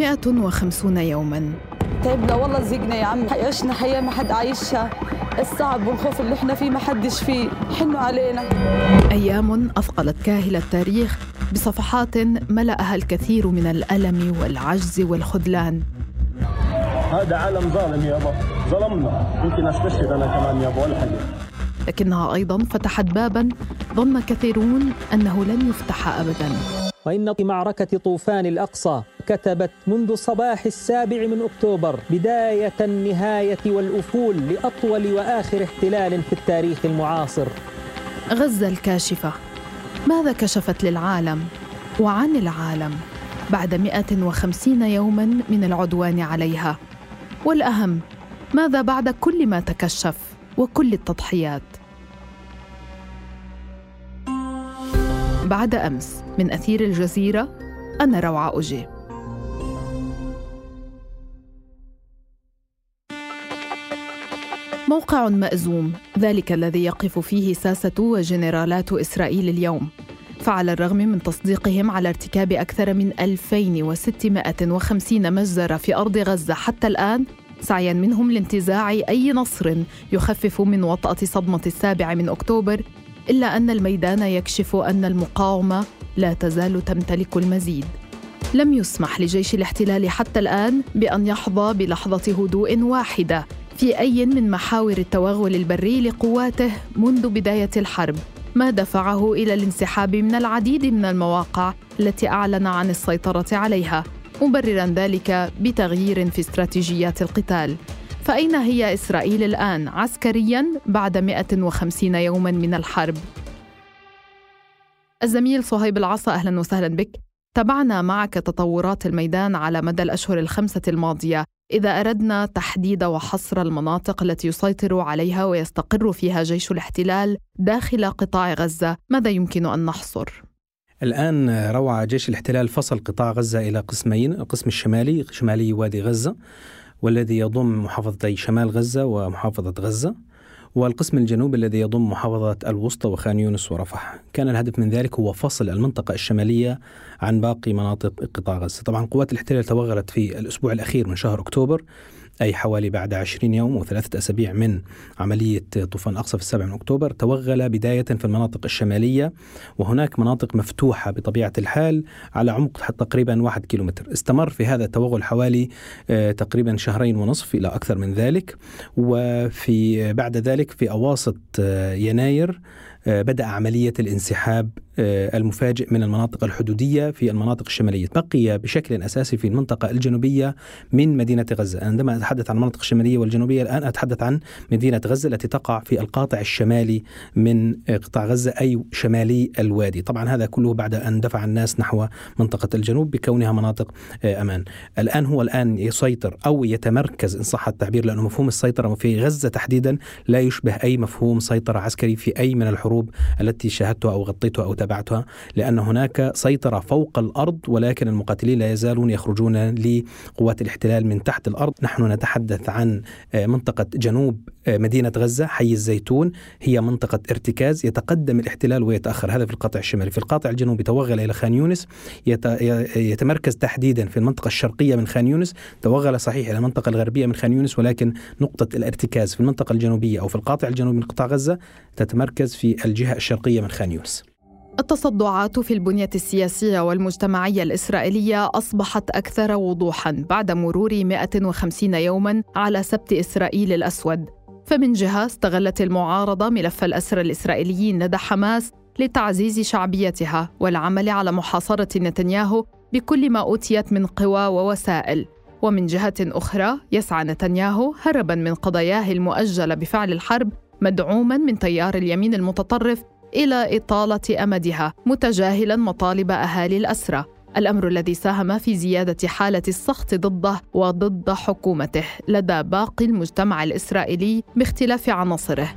150 يوما. تعبنا والله زقنا يا عم. عشنا حياة ما حد عايشها. الصعب والخوف اللي إحنا فيه ما حدش فيه. حنوا علينا. أيام أثقلت كاهل التاريخ بصفحات ملأها الكثير من الألم والعجز والخذلان. هذا عالم ظالم يابا ظلمنا. يمكن أستشهد أنا كمان يابا ولا حاجة لكنها أيضا فتحت بابا ظن كثيرون أنه لن يفتح أبدا. وإن في معركة طوفان الأقصى كتبت منذ صباح السابع من أكتوبر بداية النهاية والأفول لأطول وآخر احتلال في التاريخ المعاصر. غزة الكاشفة ماذا كشفت للعالم وعن العالم بعد 150 يوما من العدوان عليها؟ والأهم ماذا بعد كل ما تكشف وكل التضحيات؟ بعد أمس من أثير الجزيرة أنا روعة أوجي موقع مأزوم. ذلك الذي يقف فيه ساسة وجنرالات إسرائيل اليوم. فعلى الرغم من تصديقهم على ارتكاب أكثر من 2650 مجزرة في أرض غزة حتى الآن سعيا منهم لانتزاع أي نصر يخفف من وطأة صدمة السابع من أكتوبر إلا أن الميدان يكشف أن المقاومة لا تزال تمتلك المزيد. لم يسمح لجيش الاحتلال حتى الآن بأن يحظى بلحظة هدوء واحدة. في أي من محاور التوغل البري لقواته منذ بداية الحرب ما دفعه إلى الانسحاب من العديد من المواقع التي أعلن عن السيطرة عليها مبررا ذلك بتغيير في استراتيجيات القتال. فأين هي إسرائيل الآن عسكريا بعد 150 يوما من الحرب؟ الزميل صهيب العصا أهلا وسهلا بك. تابعنا معك تطورات الميدان على مدى الأشهر الخمسة الماضية. إذا أردنا تحديد وحصر المناطق التي يسيطر عليها ويستقر فيها جيش الاحتلال داخل قطاع غزة ماذا يمكن أن نحصر؟ الآن روع جيش الاحتلال فصل قطاع غزة إلى قسمين القسم الشمالي شمالي وادي غزة والذي يضم محافظتي شمال غزة ومحافظة غزة والقسم الجنوبي الذي يضم محافظة الوسطى وخان يونس ورفح. كان الهدف من ذلك هو فصل المنطقة الشمالية عن باقي مناطق قطاع غزة. طبعا قوات الاحتلال توغلت في الأسبوع الأخير من شهر أكتوبر. أي حوالي بعد 20 يوم وثلاثة أسابيع من عملية طوفان أقصى في السابع من أكتوبر توغل بداية في المناطق الشمالية وهناك مناطق مفتوحة بطبيعة الحال على عمق تقريبا واحد كيلومتر. استمر في هذا التوغل حوالي آه، تقريبا شهرين ونصف إلى أكثر من ذلك وفي بعد ذلك في أواسط آه، يناير آه، بدأ عملية الانسحاب آه، المفاجئ من المناطق الحدودية في المناطق الشمالية. بقي بشكل أساسي في المنطقة الجنوبية من مدينة غزة. عندما أتحدث عن المناطق الشمالية والجنوبية الآن أتحدث عن مدينة غزة التي تقع في القاطع الشمالي من آه، قطاع غزة أي شمالي الوادي. طبعا هذا كله بعد أن دفع الناس نحو منطقة الجنوب بكونها مناطق أمان. الآن هو الآن يسيطر أو يتمركز إن صح التعبير لأنه مفهوم السيطرة في غزة تحديدا لا يشبه أي مفهوم سيطرة عسكري في أي من الحروب. الحروب التي شاهدتها أو غطيتها أو تابعتها لأن هناك سيطرة فوق الأرض ولكن المقاتلين لا يزالون يخرجون لقوات الاحتلال من تحت الأرض. نحن نتحدث عن آه، منطقة جنوب مدينة غزة حي الزيتون هي منطقة ارتكاز يتقدم الاحتلال ويتأخر. هذا في القطع الشمالي. في القطع الجنوبي توغل إلى خان يونس يتمركز تحديدا في المنطقة الشرقية من خان يونس. توغل صحيح إلى المنطقة الغربية من خان يونس ولكن نقطة الارتكاز في المنطقة الجنوبية أو في القاطع الجنوبي من قطاع غزة تتمركز في الجهة الشرقية من خان يونس. التصدعات في البنية السياسية والمجتمعية الإسرائيلية أصبحت أكثر وضوحا بعد مرور 150 يوما على سبت إسرائيل الأسود. فمن جهة استغلت المعارضة ملف الأسرى الإسرائيليين لدى حماس لتعزيز شعبيتها والعمل على محاصرة نتنياهو بكل ما أوتيت من قوى ووسائل. ومن جهة أخرى يسعى نتنياهو هربا من قضاياه المؤجلة بفعل الحرب مدعوما من تيار اليمين المتطرف إلى إطالة أمدها متجاهلا مطالب أهالي الأسرى. الأمر الذي ساهم في زيادة حالة السخط ضده وضد حكومته لدى باقي المجتمع الإسرائيلي باختلاف عناصره.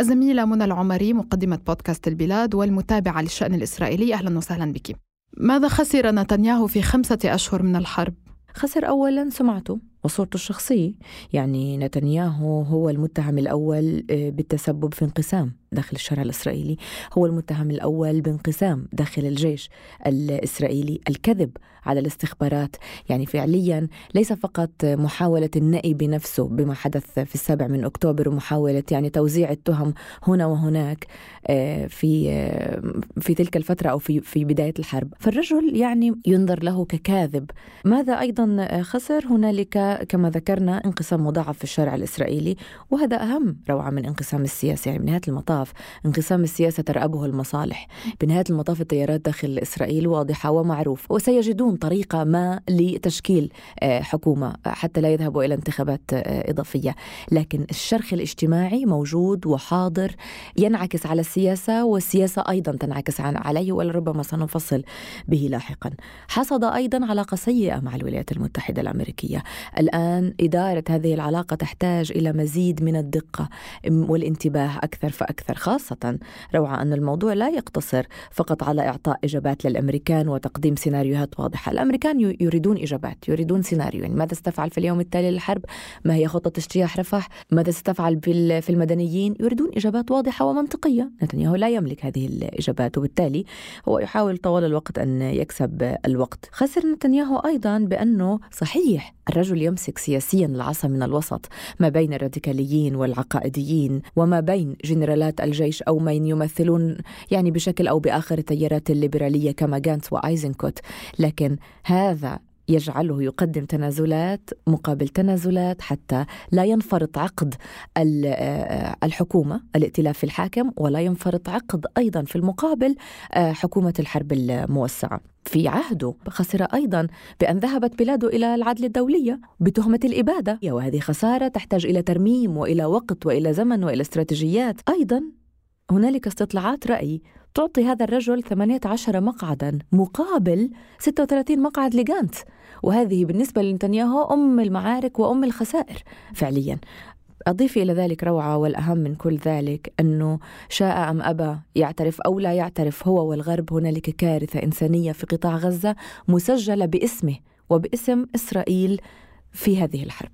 الزميلة منى العمري مقدمة بودكاست البلاد والمتابعة للشأن الإسرائيلي أهلا وسهلا بك. ماذا خسر نتنياهو في خمسة أشهر من الحرب؟ خسر اولا سمعته وصورته الشخصيه يعني نتنياهو هو المتهم الأول آه، بالتسبب في انقسام. داخل الشارع الإسرائيلي هو المتهم الأول بانقسام داخل الجيش الإسرائيلي الكذب على الاستخبارات. يعني فعليا ليس فقط محاولة النأي بنفسه بما حدث في السابع من أكتوبر ومحاولة يعني توزيع التهم هنا وهناك آه، في آه، في تلك الفترة أو في في بداية الحرب. فالرجل يعني ينظر له ككاذب. ماذا أيضا خسر؟ هنالك كما ذكرنا انقسام مضاعف في الشارع الإسرائيلي وهذا أهم روعة من انقسام السياسة يعني بنهاية المطاف. انقسام السياسة ترأبه المصالح. بنهاية المطاف التيارات داخل إسرائيل واضحة ومعروف وسيجدون طريقة ما لتشكيل آه، حكومة حتى لا يذهبوا إلى انتخابات آه، إضافية. لكن الشرخ الاجتماعي موجود وحاضر ينعكس على السياسة والسياسة أيضا تنعكس عليه ولربما سنفصل به لاحقا. حصد أيضا علاقة سيئة مع الولايات المتحدة الأمريكية. الآن إدارة هذه العلاقة تحتاج إلى مزيد من الدقة والانتباه أكثر فأكثر. خاصة روعة أن الموضوع لا يقتصر فقط على إعطاء إجابات للأمريكان وتقديم سيناريوهات واضحة. الأمريكان يريدون إجابات يريدون سيناريو يعني ماذا ستفعل في اليوم التالي للحرب؟ ما هي خطة اجتياح رفح؟ ماذا ستفعل في المدنيين؟ يريدون إجابات واضحة ومنطقية. نتنياهو لا يملك هذه الإجابات وبالتالي هو يحاول طوال الوقت أن يكسب الوقت. خسر نتنياهو أيضا بأنه صحيح الرجل يمسك سياسيا العصا من الوسط ما بين الراديكاليين والعقائديين وما بين جنرالات الجيش أو من يمثلون يعني بشكل أو بآخر التيارات الليبرالية كما جانتس وآيزنكوت لكن هذا يجعله يقدم تنازلات مقابل تنازلات حتى لا ينفرط عقد آه، الحكومة الائتلاف الحاكم ولا ينفرط عقد أيضا في المقابل آه، حكومة الحرب الموسعة. في عهده خسر أيضا بأن ذهبت بلاده إلى العدل الدوليه بتهمة الإبادة. وهذه خسارة تحتاج إلى ترميم وإلى وقت وإلى زمن وإلى استراتيجيات. أيضا هنالك استطلاعات رأي تعطي هذا الرجل 18 مقعدا مقابل 36 مقعد لجانت. وهذه بالنسبة لنتنياهو أم المعارك وأم الخسائر فعليا. أضيف إلى ذلك روعة والأهم من كل ذلك أنه شاء أم أبى يعترف أو لا يعترف هو والغرب هنالك كارثة إنسانية في قطاع غزة مسجلة باسمه وباسم إسرائيل في هذه الحرب.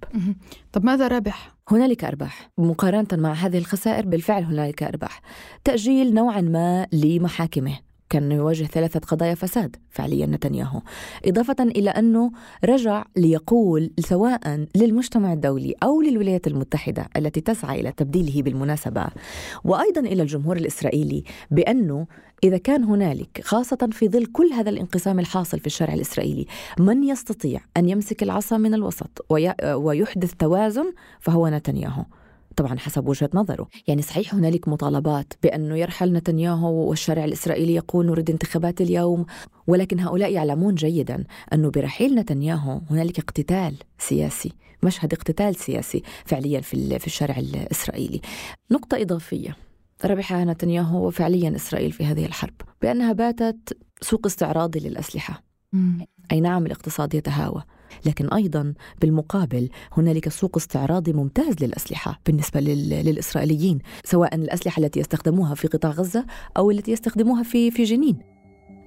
طب ماذا ربح؟ هنالك أرباح. مقارنة مع هذه الخسائر بالفعل هنالك أرباح. تأجيل نوعا ما لمحاكمه. كان يواجه ثلاثة قضايا فساد فعليا نتنياهو. إضافة إلى أنه رجع ليقول سواء للمجتمع الدولي أو للولايات المتحدة التي تسعى إلى تبديله بالمناسبة. وأيضا إلى الجمهور الإسرائيلي بأنه إذا كان هنالك خاصة في ظل كل هذا الانقسام الحاصل في الشارع الإسرائيلي من يستطيع أن يمسك العصا من الوسط ويحدث توازن فهو نتنياهو. طبعا حسب وجهة نظره. يعني صحيح هنالك مطالبات بأنه يرحل نتنياهو والشارع الإسرائيلي يقول نريد انتخابات اليوم ولكن هؤلاء يعلمون جيدا أنه برحيل نتنياهو هنالك اقتتال سياسي مشهد اقتتال سياسي فعليا في, في الشارع الإسرائيلي. نقطة إضافية. ربحها نتنياهو وفعليا إسرائيل في هذه الحرب بأنها باتت سوق استعراضي للأسلحة. أي نعم الاقتصاد يتهاوى. لكن أيضا بالمقابل هنالك سوق استعراضي ممتاز للأسلحة بالنسبة للإسرائيليين سواء الأسلحة التي يستخدموها في قطاع غزة أو التي يستخدموها في, في جنين.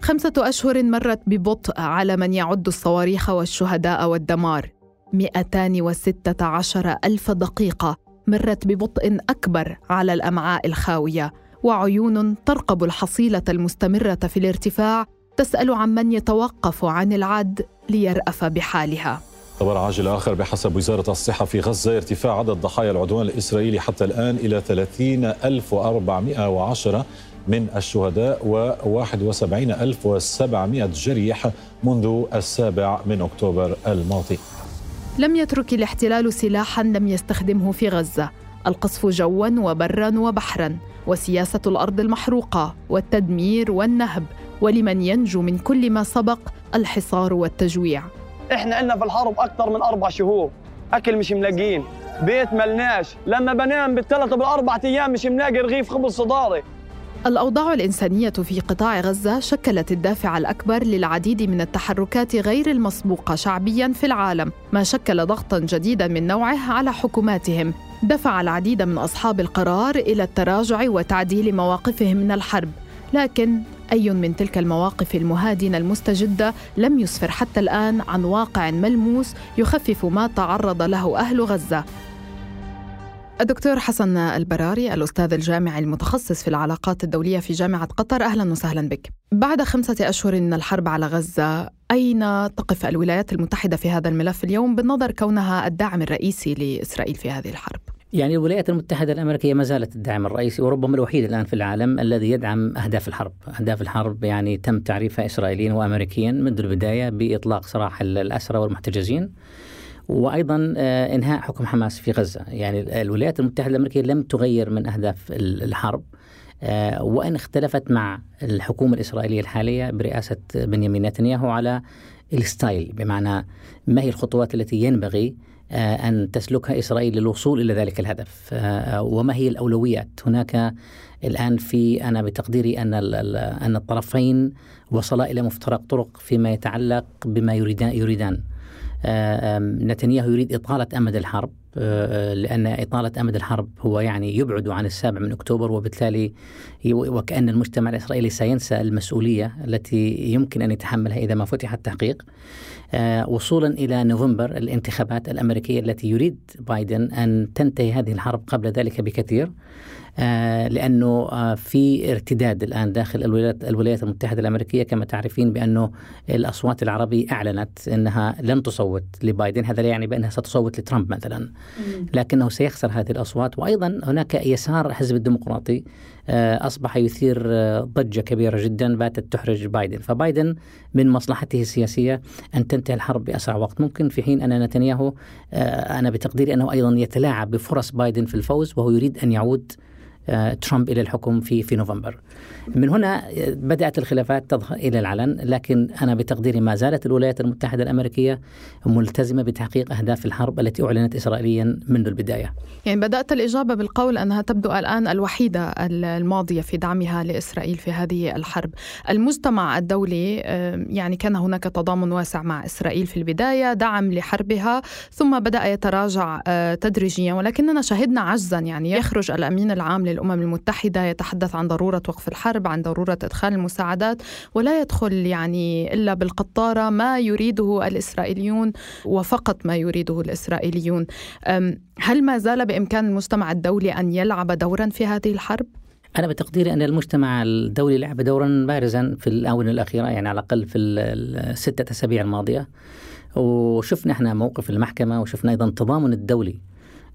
خمسة أشهر مرت ببطء على من يعد الصواريخ والشهداء والدمار. 216 ألف دقيقة مرت ببطء أكبر على الأمعاء الخاوية وعيون ترقب الحصيلة المستمرة في الارتفاع تسأل عن من يتوقف عن العد ليرأف بحالها. خبر عاجل آخر بحسب وزارة الصحة في غزة ارتفاع عدد ضحايا العدوان الإسرائيلي حتى الآن إلى 30410 من الشهداء و 71700 جريح منذ السابع من أكتوبر الماضي. لم يترك الاحتلال سلاحا لم يستخدمه في غزة. القصف جوا وبرا وبحرا وسياسة الأرض المحروقة والتدمير والنهب ولمن ينجو من كل ما سبق الحصار والتجويع. إحنا قلنا في الحرب أكثر من أربع شهور. أكل مش ملاقين. بيت ملناش. لما بنام بالثلاث بالاربع أيام مش ملاقي رغيف خبز صداري. الأوضاع الإنسانية في قطاع غزة شكلت الدافع الأكبر للعديد من التحركات غير المسبوقة شعبيا في العالم، ما شكل ضغطا جديدا من نوعه على حكوماتهم، دفع العديد من أصحاب القرار إلى التراجع وتعديل مواقفهم من الحرب، لكن أي من تلك المواقف المهادنة المستجدة لم يسفر حتى الآن عن واقع ملموس يخفف ما تعرض له أهل غزة الدكتور حسن البراري الأستاذ الجامعي المتخصص في العلاقات الدولية في جامعة قطر أهلا وسهلا بك بعد خمسة أشهر من الحرب على غزة أين تقف الولايات المتحدة في هذا الملف اليوم بالنظر كونها الداعم الرئيسي لإسرائيل في هذه الحرب؟ يعني الولايات المتحدة الأمريكية ما زالت الداعم الرئيسي وربما الوحيد الآن في العالم الذي يدعم أهداف الحرب. أهداف الحرب يعني تم تعريفها إسرائيليا وأمريكيا منذ البداية بإطلاق سراح الأسرى والمحتجزين وأيضا آه، إنهاء حكم حماس في غزة، يعني الولايات المتحدة الأمريكية لم تغير من أهداف الحرب آه، وإن اختلفت مع الحكومة الإسرائيلية الحالية برئاسة بنيامين نتنياهو على الستايل بمعنى ما هي الخطوات التي ينبغي أن تسلكها إسرائيل للوصول إلى ذلك الهدف. وما هي الأولويات؟ هناك الآن في أنا بتقديري أن أن الطرفين وصلا إلى مفترق طرق فيما يتعلق بما يريدان يريدان. آه، نتنياهو يريد إطالة أمد الحرب. آه، لأن إطالة أمد الحرب هو يعني يبعد عن السابع من أكتوبر وبالتالي وكأن المجتمع الإسرائيلي سينسى المسؤولية التي يمكن أن يتحملها إذا ما فتح التحقيق آه، وصولا إلى نوفمبر الانتخابات الأمريكية التي يريد بايدن أن تنتهي هذه الحرب قبل ذلك بكثير آه، لأنه آه، في ارتداد الآن داخل الولايات الولايات المتحدة الأمريكية كما تعرفين بأنه الأصوات العربية أعلنت إنها لن تصوت لبايدن. هذا لا يعني بأنها ستصوت لترامب مثلا. لكنه سيخسر هذه الأصوات. وأيضا هناك يسار الحزب الديمقراطي آه، أصبح يثير ضجة كبيرة جدا باتت تحرج بايدن، فبايدن من مصلحته السياسية أن تنتهي الحرب بأسرع وقت. ممكن في حين أن نتنياهو أنا بتقديري أنه أيضا يتلاعب بفرص بايدن في الفوز وهو يريد أن يعود آه، ترامب إلى الحكم في في نوفمبر. من هنا بدأت الخلافات تظهر إلى العلن لكن أنا بتقديري ما زالت الولايات المتحدة الأمريكية ملتزمة بتحقيق أهداف الحرب التي أعلنت اسرائيليا منذ البداية. يعني بدأت الإجابة بالقول أنها تبدو الآن الوحيدة الماضية في دعمها لإسرائيل في هذه الحرب. المجتمع الدولي يعني كان هناك تضامن واسع مع إسرائيل في البداية، دعم لحربها ثم بدأ يتراجع آه، تدريجيا ولكننا شهدنا عجزا يعني يخرج الأمين العام للامم المتحدة يتحدث عن ضرورة وقف الحرب عن ضرورة إدخال المساعدات ولا يدخل يعني إلا بالقطارة ما يريده الإسرائيليون وفقط ما يريده الإسرائيليون هل ما زال بإمكان المجتمع الدولي أن يلعب دورا في هذه الحرب؟ أنا بتقديري أن المجتمع الدولي لعب دورا بارزا في الآونة الأخيرة يعني على الأقل في الستة أسابيع الماضية وشفنا إحنا موقف المحكمة وشفنا أيضا التضامن الدولي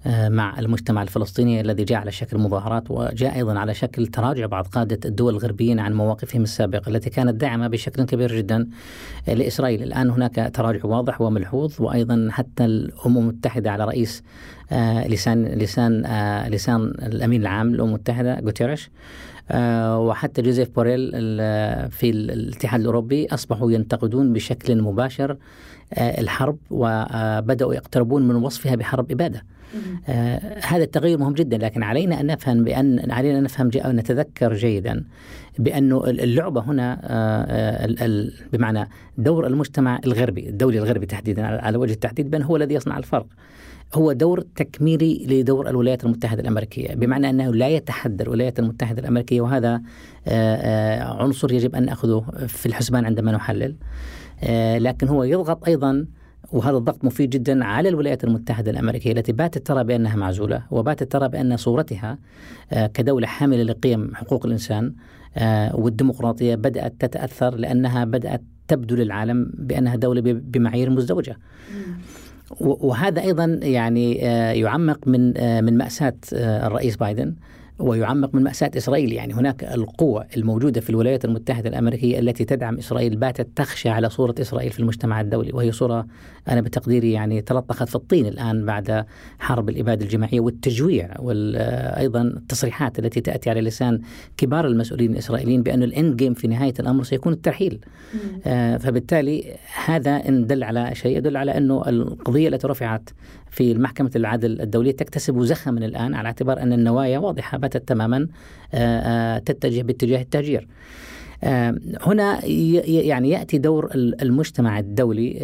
مع المجتمع الفلسطيني الذي جاء على شكل مظاهرات وجاء أيضا على شكل تراجع بعض قادة الدول الغربيين عن مواقفهم السابقة التي كانت داعمة بشكل كبير جدا آه، لإسرائيل، الآن هناك تراجع واضح وملحوظ وأيضا حتى الأمم المتحدة على رئيس آه، لسان لسان لسان الأمين العام للأمم المتحدة غوتيريش وحتى جوزيف بوريل في الاتحاد الأوروبي أصبحوا ينتقدون بشكل مباشر الحرب وبداوا يقتربون من وصفها بحرب إبادة. آه هذا التغير مهم جدا لكن علينا أن نفهم بان علينا أن نفهم أو نتذكر جيدا بانه اللعبة هنا آه آه بمعنى دور المجتمع الغربي الدولي الغربي تحديدا على وجه التحديد بأن هو الذي يصنع الفرق. هو دور تكميلي لدور الولايات المتحدة الأمريكية بمعنى أنه لا يتحدى الولايات المتحدة الأمريكية وهذا عنصر يجب أن نأخذه في الحسبان عندما نحلل. لكن هو يضغط أيضا وهذا الضغط مفيد جدا على الولايات المتحدة الأمريكية التي باتت ترى بأنها معزولة وباتت ترى بأن صورتها آه، كدولة حاملة لقيم حقوق الإنسان آه، والديمقراطية بدأت تتأثر لأنها بدأت تبدو للعالم بأنها دولة بمعايير مزدوجة. وهذا أيضا يعني آه، يعمق من من مأساة الرئيس بايدن. ويعمق من مأساة إسرائيل. يعني هناك القوة الموجودة في الولايات المتحدة الأمريكية التي تدعم إسرائيل باتت تخشى على صورة إسرائيل في المجتمع الدولي وهي صورة أنا بتقديري يعني تلطخت في الطين الآن بعد حرب الإبادة الجماعية والتجويع وأيضا التصريحات التي تأتي على لسان كبار المسؤولين الإسرائيليين بأن الإند جيم في نهاية الأمر سيكون الترحيل. آه فبالتالي هذا إن دل على شيء يدل على أنه القضية التي رفعت في المحكمة العدل الدولية تكتسب زخما الآن على اعتبار أن النوايا واضحة باتت تماما آه، آه، تتجه باتجاه التهجير. آه، هنا يعني يأتي دور المجتمع الدولي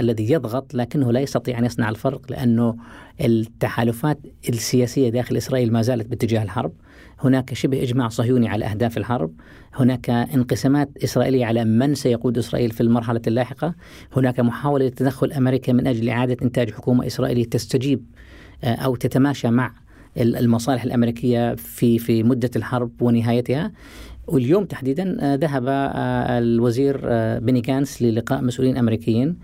الذي يضغط لكنه لا يستطيع أن يصنع الفرق لأنه التحالفات السياسية داخل إسرائيل ما زالت باتجاه الحرب. هناك شبه إجماع صهيوني على أهداف الحرب، هناك انقسامات إسرائيلية على من سيقود إسرائيل في المرحلة اللاحقة، هناك محاولة تدخل أمريكا من أجل إعادة إنتاج حكومة إسرائيلية تستجيب أو تتماشى مع المصالح الأمريكية في في مدة الحرب ونهايتها. واليوم تحديدا آه، ذهب آه، الوزير آه، بني كانس للقاء مسؤولين أمريكيين.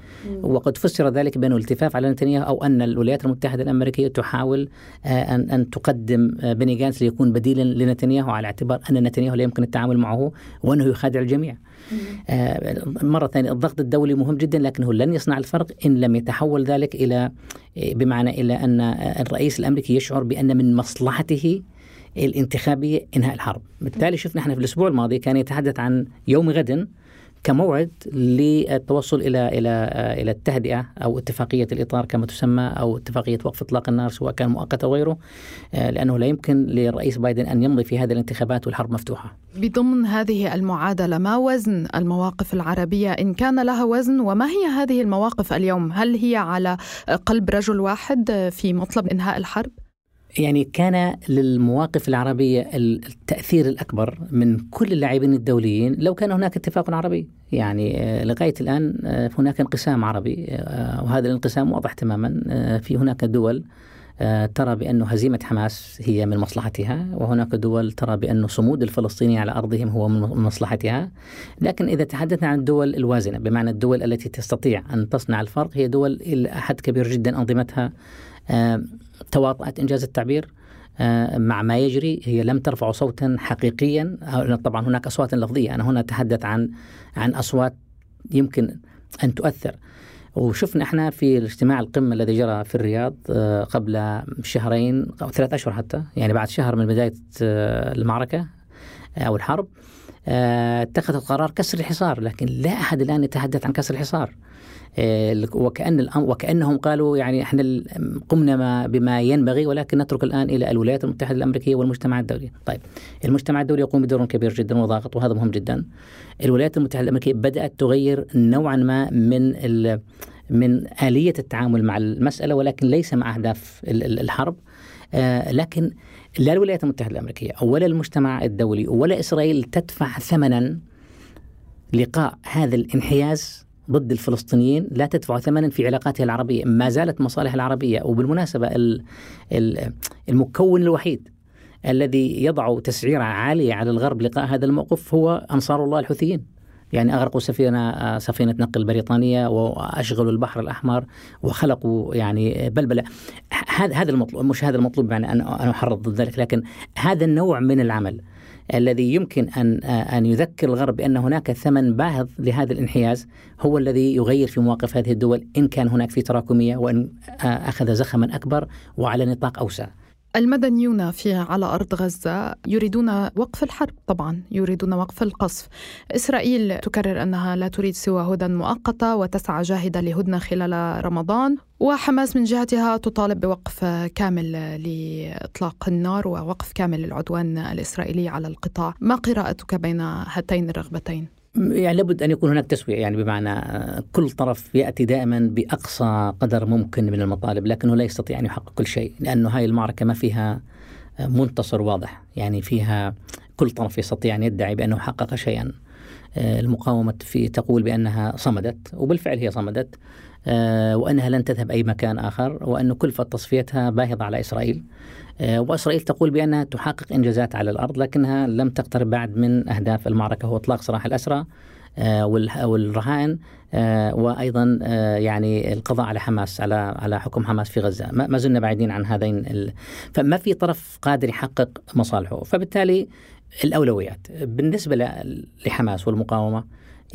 وقد فسر ذلك بانه الالتفاف على نتنياهو أو أن الولايات المتحدة الأمريكية تحاول ان أن تقدم بني جانس ليكون بديلا لنتنياهو على اعتبار أن نتنياهو لا يمكن التعامل معه وأنه يخادع الجميع. مرة ثانية الضغط الدولي مهم جدا لكنه لن يصنع الفرق إن لم يتحول ذلك إلى بمعنى إلى أن الرئيس الأمريكي يشعر بأن من مصلحته الانتخابية إنهاء الحرب. بالتالي شفنا إحنا في الأسبوع الماضي كان يتحدث عن يوم غد كموعد للتوصل إلى إلى إلى التهدئة أو اتفاقية الإطار كما تسمى أو اتفاقية وقف إطلاق النار سواء كان مؤقت أو غيره آه، لأنه لا يمكن للرئيس بايدن أن يمضي في هذه الانتخابات والحرب مفتوحة. بضمن هذه المعادلة ما وزن المواقف العربية إن كان لها وزن وما هي هذه المواقف اليوم؟ هل هي على قلب رجل واحد في مطلب إنهاء الحرب؟ يعني كان للمواقف العربية التأثير الأكبر من كل اللاعبين الدوليين لو كان هناك اتفاق عربي. يعني آه، لغاية الآن آه، هناك انقسام عربي آه، وهذا الانقسام واضح تماما. في هناك دول ترى بأن هزيمة حماس هي من مصلحتها وهناك دول ترى بأن صمود الفلسطينيين على أرضهم هو من مصلحتها. لكن إذا تحدثنا عن الدول الوازنة بمعنى الدول التي تستطيع أن تصنع الفرق هي دول إلى حد كبير جدا أنظمتها. تواطأت إنجاز التعبير آه، مع ما يجري هي لم ترفع صوتا حقيقيا. طبعا هناك أصوات لفظية. أنا هنا أتحدث عن عن أصوات يمكن أن تؤثر. وشفنا إحنا في الاجتماع القمة الذي جرى في الرياض آه، قبل شهرين أو ثلاث أشهر حتى يعني بعد شهر من بداية آه، المعركة أو الحرب. اتخذت قرار كسر الحصار لكن لا أحد الآن يتحدث عن كسر الحصار. آه، وكأن وكأنهم قالوا يعني إحنا قمنا بما ينبغي ولكن نترك الآن إلى الولايات المتحدة الأمريكية والمجتمع الدولي. طيب المجتمع الدولي يقوم بدور كبير جدا وضاغط وهذا مهم جدا. الولايات المتحدة الأمريكية بدأت تغير نوعا ما من من آلية التعامل مع المسألة ولكن ليس مع أهداف الحرب. آه لكن لا الولايات المتحدة الأمريكية ولا المجتمع الدولي ولا إسرائيل تدفع ثمنا لقاء هذا الانحياز ضد الفلسطينيين لا تدفع ثمنا في علاقاتها العربية. ما زالت مصالح العربية وبالمناسبة المكون الوحيد الذي يضع تسعيرة عالية على الغرب لقاء هذا الموقف هو أنصار الله الحوثيين. يعني أغرقوا سفينة سفينة نقل بريطانية وأشغلوا البحر الأحمر وخلقوا يعني بلبلة هذا هذا المطلوب مش هذا المطلوب يعني أن أحرض ضد ذلك لكن هذا النوع من العمل الذي يمكن أن أن يذكر الغرب بأن هناك ثمن باهظ لهذا الانحياز هو الذي يغير في مواقف هذه الدول إن كان هناك في تراكمية وإن أخذ زخما أكبر وعلى نطاق أوسع. المدنيون في على أرض غزة يريدون وقف الحرب طبعا يريدون وقف القصف. إسرائيل تكرر أنها لا تريد سوى هدى مؤقتة وتسعى جاهدة لهدنة خلال رمضان وحماس من جهتها تطالب بوقف كامل لإطلاق النار ووقف كامل للعدوان الإسرائيلي على القطاع. ما قراءتك بين هاتين الرغبتين؟ يعني لابد أن يكون هناك تسوية يعني بمعنى كل طرف يأتي دائما بأقصى قدر ممكن من المطالب لكنه لا يستطيع أن يحقق كل شيء لأنه هاي المعركة ما فيها منتصر واضح يعني فيها كل طرف يستطيع أن يدعي بأنه حقق شيئا. المقاومة في تقول بأنها صمدت وبالفعل هي صمدت وأنها لن تذهب أي مكان آخر وأن كلفة تصفيتها باهظة على إسرائيل. آه، وإسرائيل تقول بأنها تحقق إنجازات على الأرض لكنها لم تقترب بعد من أهداف المعركة. هو إطلاق سراح الأسرى آه، والرهائن آه، وأيضا يعني القضاء على حماس على على حكم حماس في غزة. ما زلنا بعيدين عن هذين ال... فما في طرف قادر يحقق مصالحه. فبالتالي الأولويات بالنسبة لحماس والمقاومة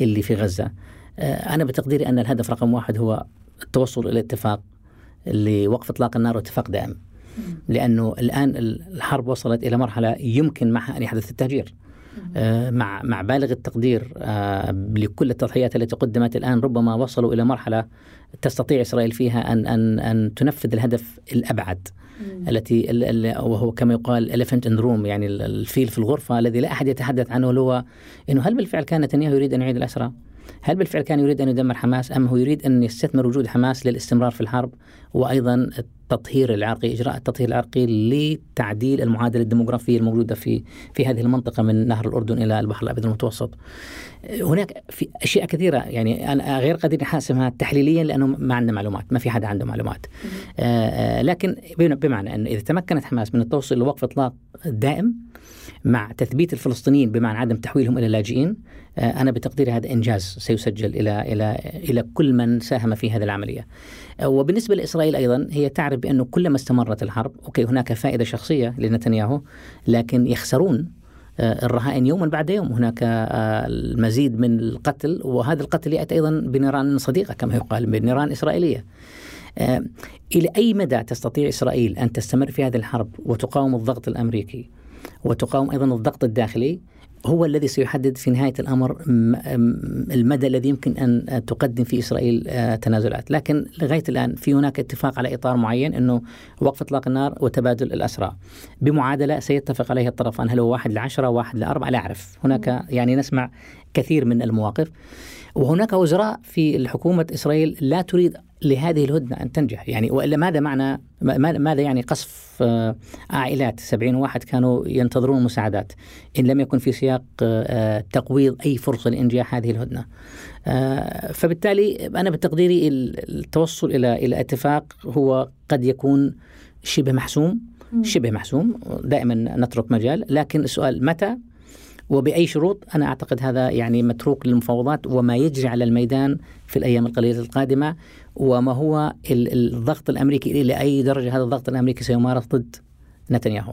اللي في غزة أنا بتقديري أن الهدف رقم واحد هو التوصل إلى اتفاق لوقف إطلاق النار واتفاق دائم. لأنه الآن الحرب وصلت إلى مرحلة يمكن معها أن يحدث التهجير آه مع مع بالغ التقدير آه لكل التضحيات التي قدمت الآن ربما وصلوا إلى مرحلة تستطيع إسرائيل فيها ان ان أن تنفذ الهدف الأبعد التي وهو كما يقال elephant in room يعني الفيل في الغرفة الذي لا أحد يتحدث عنه هو إنه هل بالفعل كان نتنياهو يريد أن يعيد الأسرى؟ هل بالفعل كان يريد أن يدمر حماس أم هو يريد أن يستثمر وجود حماس للاستمرار في الحرب وأيضا التطهير العرقي إجراء التطهير العرقي لتعديل المعادلة الديموغرافية الموجودة في في هذه المنطقة من نهر الأردن إلى البحر الأبيض المتوسط. هناك في أشياء كثيرة يعني أنا غير قادر أحاسبها تحليليا لأنه ما عندنا معلومات ما في حدا عنده معلومات. آه، آه، لكن بمعنى أن إذا تمكنت حماس من التوصل لوقف إطلاق دائم مع تثبيت الفلسطينيين بمعنى عدم تحويلهم إلى لاجئين آه، أنا بتقديري هذا إنجاز سيسجل إلى إلى إلى كل من ساهم في هذه العملية. آه، وبالنسبة لإسرائيل أيضا هي تعرف بأنه كلما استمرت الحرب أوكي هناك فائدة شخصية لنتنياهو لكن يخسرون آه، الرهائن يوما بعد يوم هناك المزيد من القتل وهذا القتل يأتي أيضا بنيران صديقة كما يقال بنيران إسرائيلية. إلى أي مدى تستطيع إسرائيل أن تستمر في هذه الحرب وتقاوم الضغط الأمريكي وتقاوم أيضا الضغط الداخلي هو الذي سيحدد في نهاية الأمر المدى الذي يمكن أن تقدم فيه إسرائيل آه، تنازلات، لكن لغاية الآن في هناك اتفاق على إطار معين إنه وقف إطلاق النار وتبادل الأسرى. بمعادلة سيتفق عليها الطرفان هل هو واحد لعشرة واحد لأربعة؟ لا أعرف، هناك يعني نسمع كثير من المواقف. وهناك وزراء في حكومه إسرائيل لا تريد لهذه الهدنة أن تنجح. يعني وإلا ماذا معنى ماذا يعني قصف آه، عائلات 70 واحد كانوا ينتظرون المساعدات إن لم يكن في سياق آه، تقويض أي فرصة لإنجاح هذه الهدنة. آه، فبالتالي أنا بتقديري التوصل إلى إلى اتفاق هو قد يكون شبه محسوم. شبه محسوم. دائما نترك مجال. لكن السؤال متى وبأي شروط أنا أعتقد هذا يعني متروك للمفاوضات وما يجري على الميدان في الأيام القليلة القادمة وما هو الضغط الأمريكي إلى أي درجة هذا الضغط الأمريكي سيمارس ضد نتنياهو.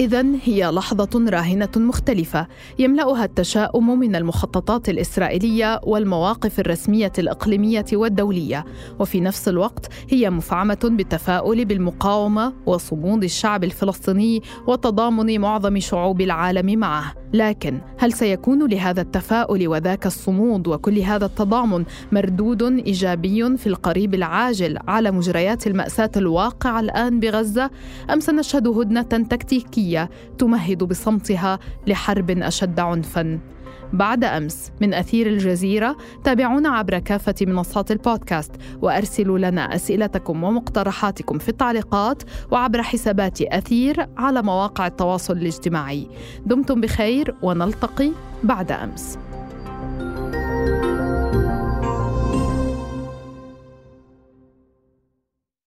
إذا هي لحظة راهنة مختلفة يملأها التشاؤم من المخططات الإسرائيلية والمواقف الرسمية الإقليمية والدولية، وفي نفس الوقت هي مفعمة بالتفاؤل بالمقاومة وصمود الشعب الفلسطيني وتضامن معظم شعوب العالم معه. لكن هل سيكون لهذا التفاؤل وذاك الصمود وكل هذا التضامن مردود إيجابي في القريب العاجل على مجريات المأساة الواقعه الآن بغزة أم سنشهد هدنة تكتيكيه تمهد بصمتها لحرب أشد عنفا. بعد أمس من أثير الجزيرة تابعونا عبر كافة منصات البودكاست وأرسلوا لنا أسئلتكم ومقترحاتكم في التعليقات وعبر حسابات أثير على مواقع التواصل الاجتماعي. دمتم بخير ونلتقي بعد أمس.